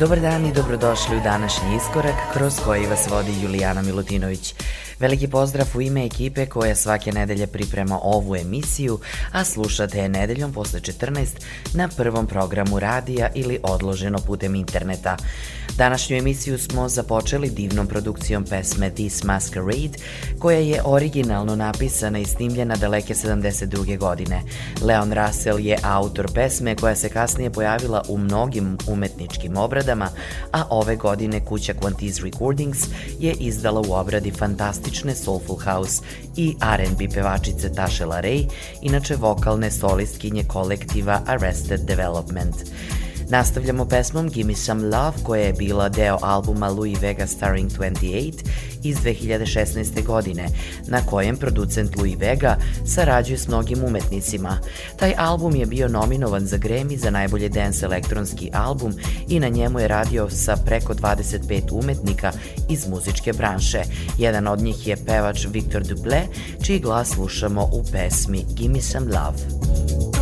Dobar dan i dobrodošli u današnji iskorak kroz koji vas vodi Julijana Milutinović. Veliki pozdrav u ime ekipe koja svake nedelje priprema ovu emisiju, a slušate je nedeljom posle 14 na prvom programu radija ili odloženo putem interneta. Današnju emisiju smo započeli divnom produkcijom pesme This Masquerade, koja je originalno napisana i snimljena daleke 72. godine. Leon Russell je autor pesme koja se kasnije pojavila u mnogim umetničkim obradama, a ove godine kuća Quantiz Recordings je izdala u obradi fantastične Soulful House i R&B pevačice Tasha Ray, inače vokalne solistkinje kolektiva Arrested Development. Nastavljamo pesmom Gimme Some Love koja je bila deo albuma Louis Vega Starring 28 iz 2016. godine, na kojem producent Louis Vega sarađuje s mnogim umetnicima. Taj album je bio nominovan za Grammy za najbolje dance elektronski album i na njemu je radio sa preko 25 umetnika iz muzičke branše. Jedan od njih je pevač Victor Duple, čiji glas slušamo u pesmi Gimme Some Love.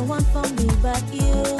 no one for me but you.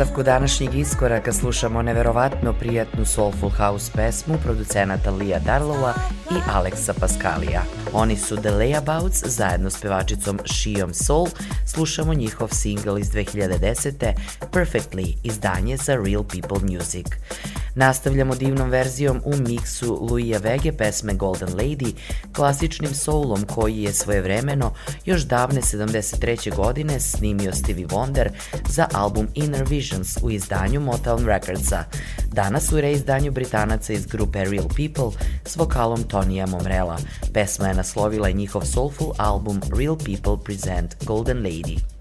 Nastavku današnjeg iskoraka slušamo neverovatno prijatnu soulful house pesmu producenata Lija Darlova i Aleksa Paskalija. Oni su The Layabouts zajedno s pevačicom Shijom Soul. Slušamo njihov single iz 2010. Perfectly, izdanje za Real People Music. Nastavljamo divnom verzijom u miksu Luija Vege pesme Golden Lady, klasičnim soulom koji je svojevremeno još davne 73. godine snimio Stevie Wonder za album Inner Visions u izdanju Motown Recordsa. Danas u reizdanju Britanaca iz grupe Real People s vokalom Tonija Momrela. Pesma je naslovila i njihov soulful album Real People Present Golden Lady.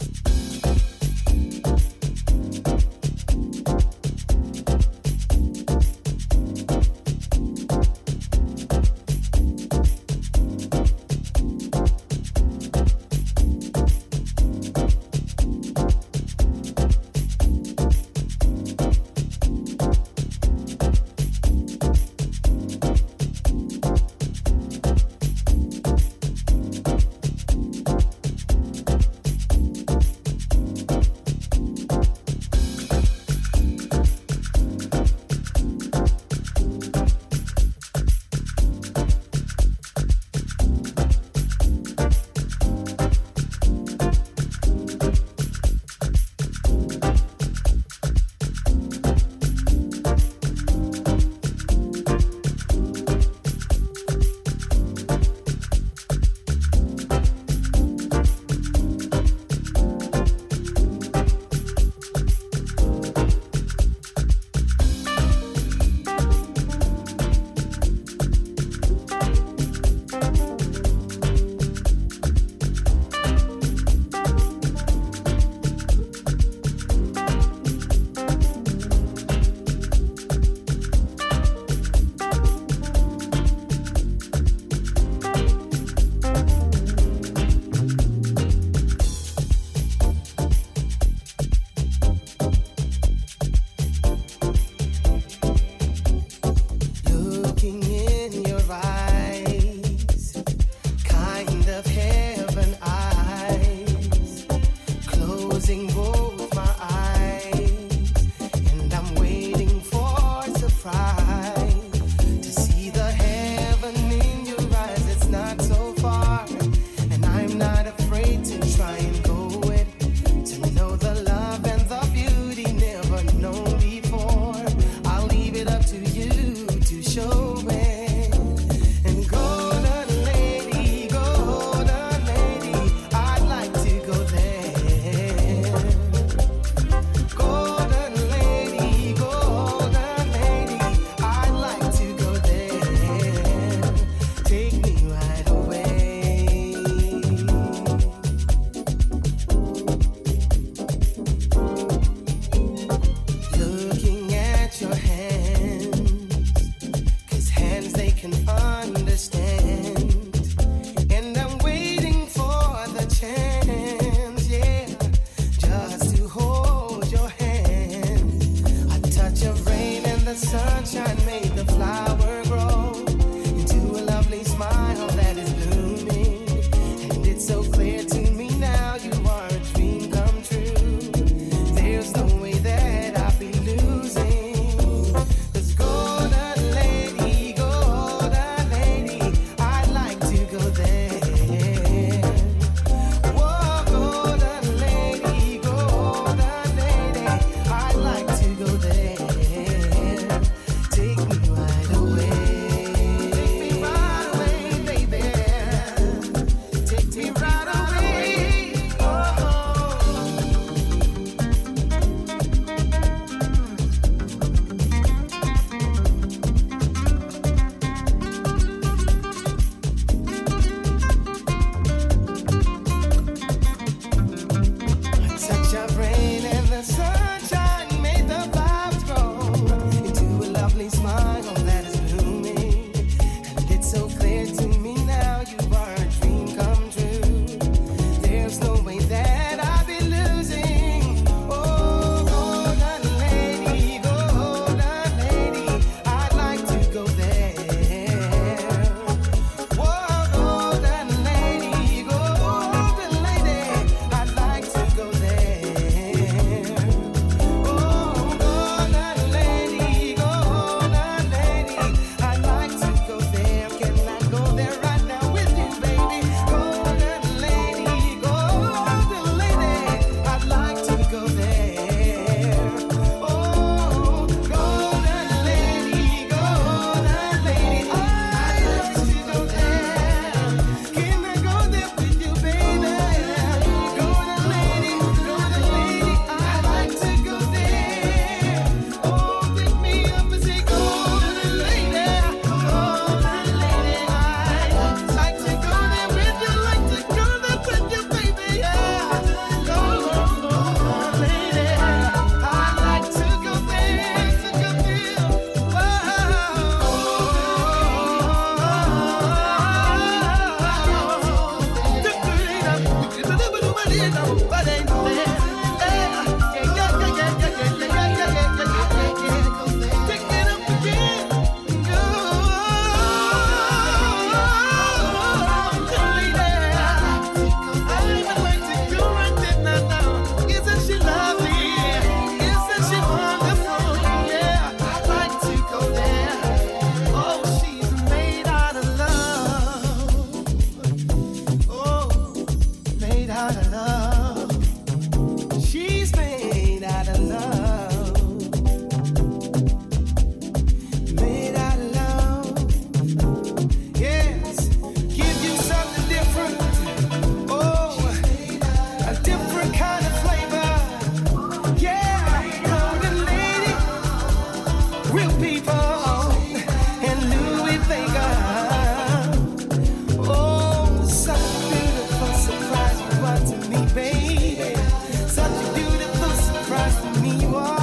me you are.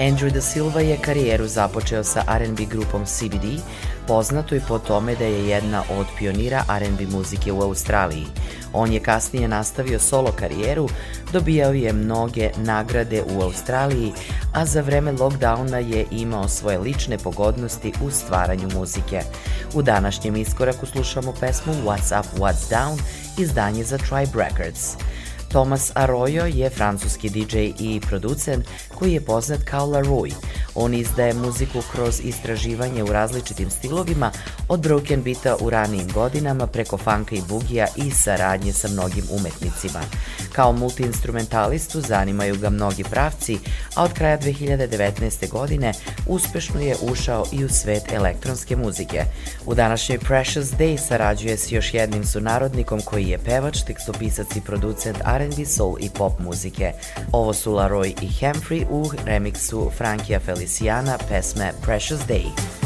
Andrew Da Silva je karijeru započeo sa R&B grupom CBD, poznato i po tome da je jedna od pionira R&B muzike u Australiji. On je kasnije nastavio solo karijeru, dobijao je mnoge nagrade u Australiji, a za vreme lockdowna je imao svoje lične pogodnosti u stvaranju muzike. U današnjem iskoraku slušamo pesmu What's Up, What's Down, izdanje za Tribe Records. Thomas Arroyo je francuski DJ i producent koji je poznat kao La Rui. On izdaje muziku kroz istraživanje u različitim stilovima, od broken beata u ranijim godinama preko funka i bugija i saradnje sa mnogim umetnicima. Kao multiinstrumentalistu zanimaju ga mnogi pravci, a od kraja 2019. godine uspešno je ušao i u svet elektronske muzike. U današnjoj Precious Day sarađuje s još jednim sunarodnikom koji je pevač, tekstopisac i producent R&B, soul i pop muzike. Ovo su Laroy i Hemfrey u remiksu Frankija Feliciana pesme Precious Day.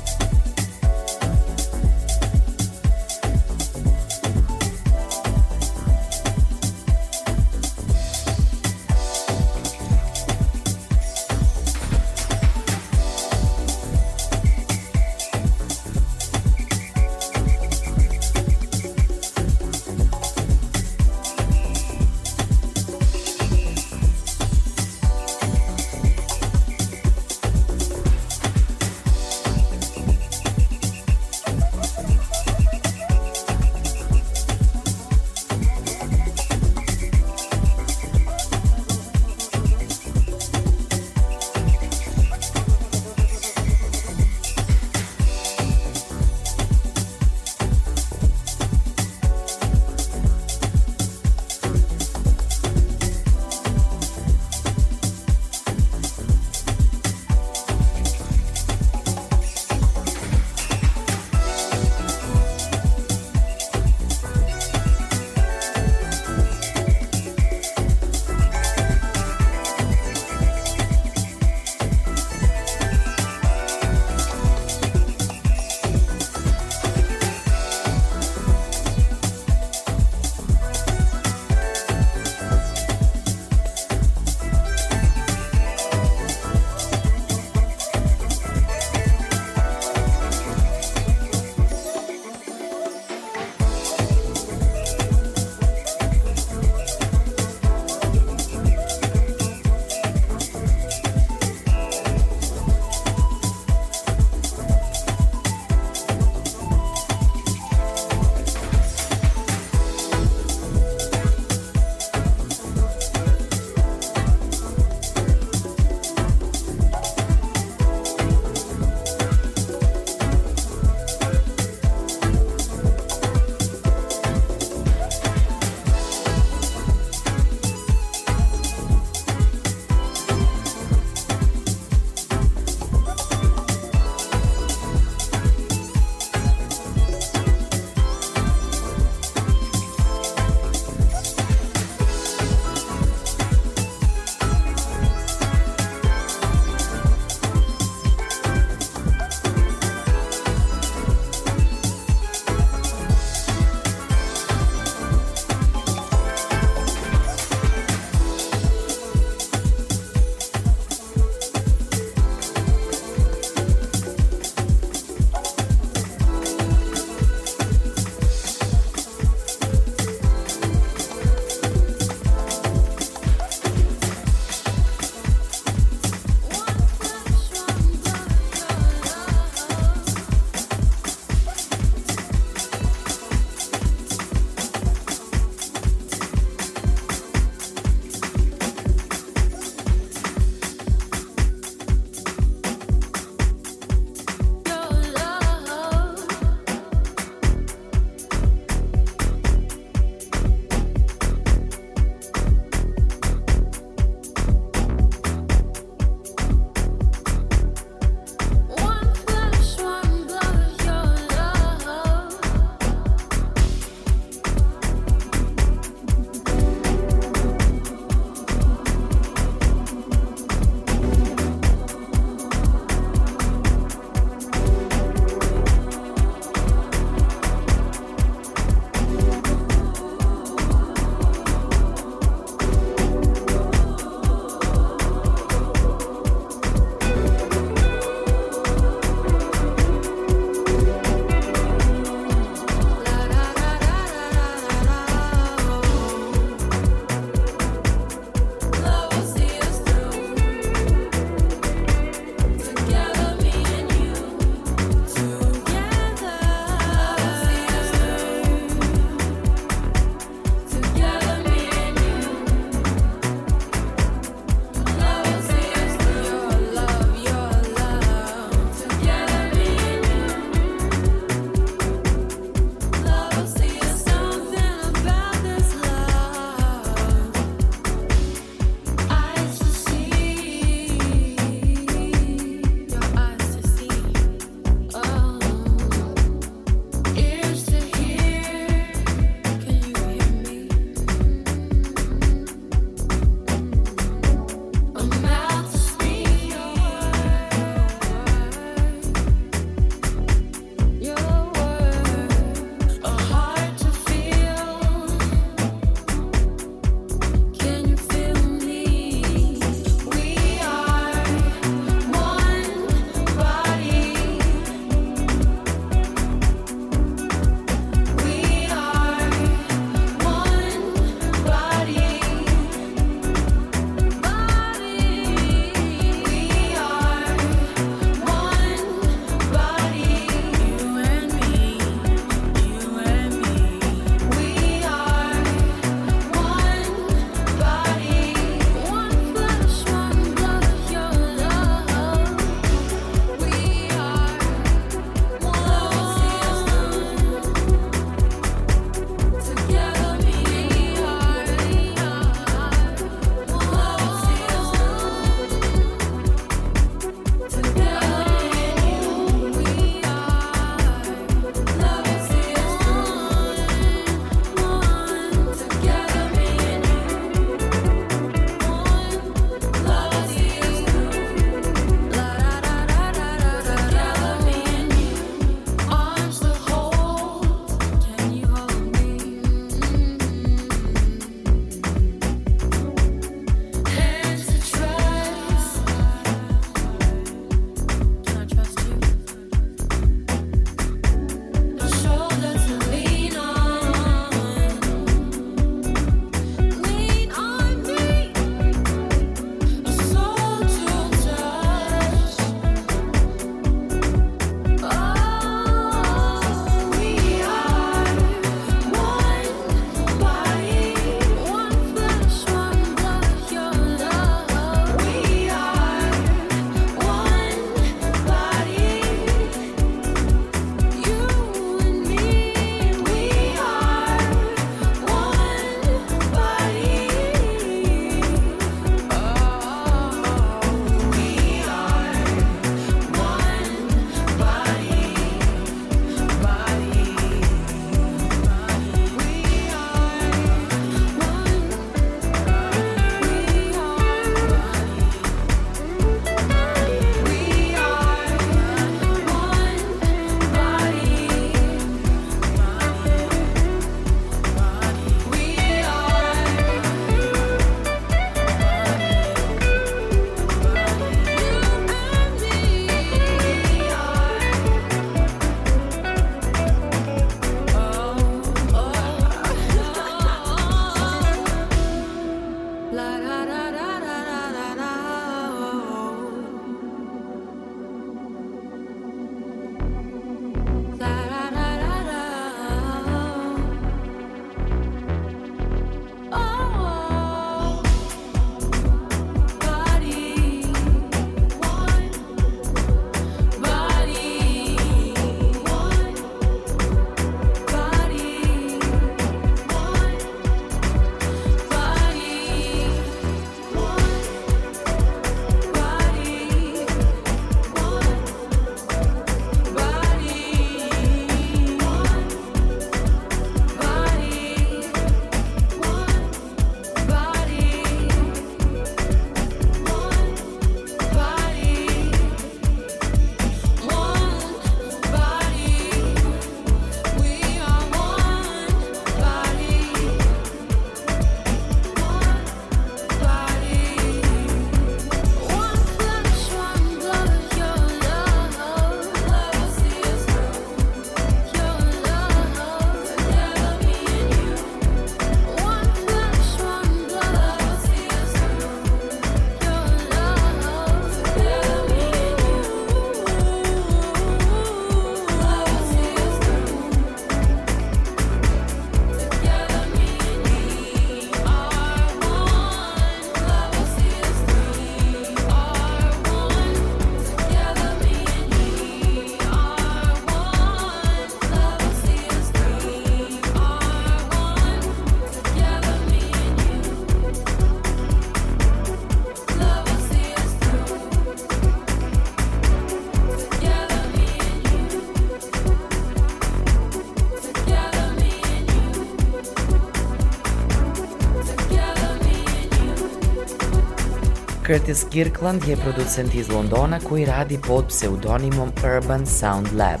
Curtis Kirkland je producent iz Londona koji radi pod pseudonimom Urban Sound Lab.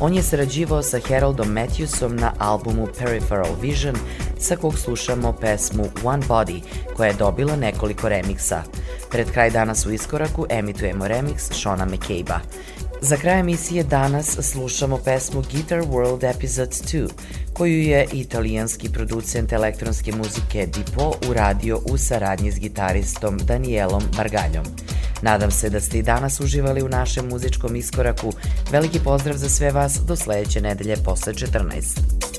On je sarađivao sa Haroldom Matthewsom na albumu Peripheral Vision, sa kog slušamo pesmu One Body, koja je dobila nekoliko remiksa. Pred kraj danas u iskoraku emitujemo remix Shona McCabe-a. Za kraj emisije danas slušamo pesmu Guitar World Episode 2, koju je italijanski producent elektronske muzike Dipo uradio u saradnji s gitaristom Danielom Bargaljom. Nadam se da ste i danas uživali u našem muzičkom iskoraku. Veliki pozdrav za sve vas do sledeće nedelje posle 14.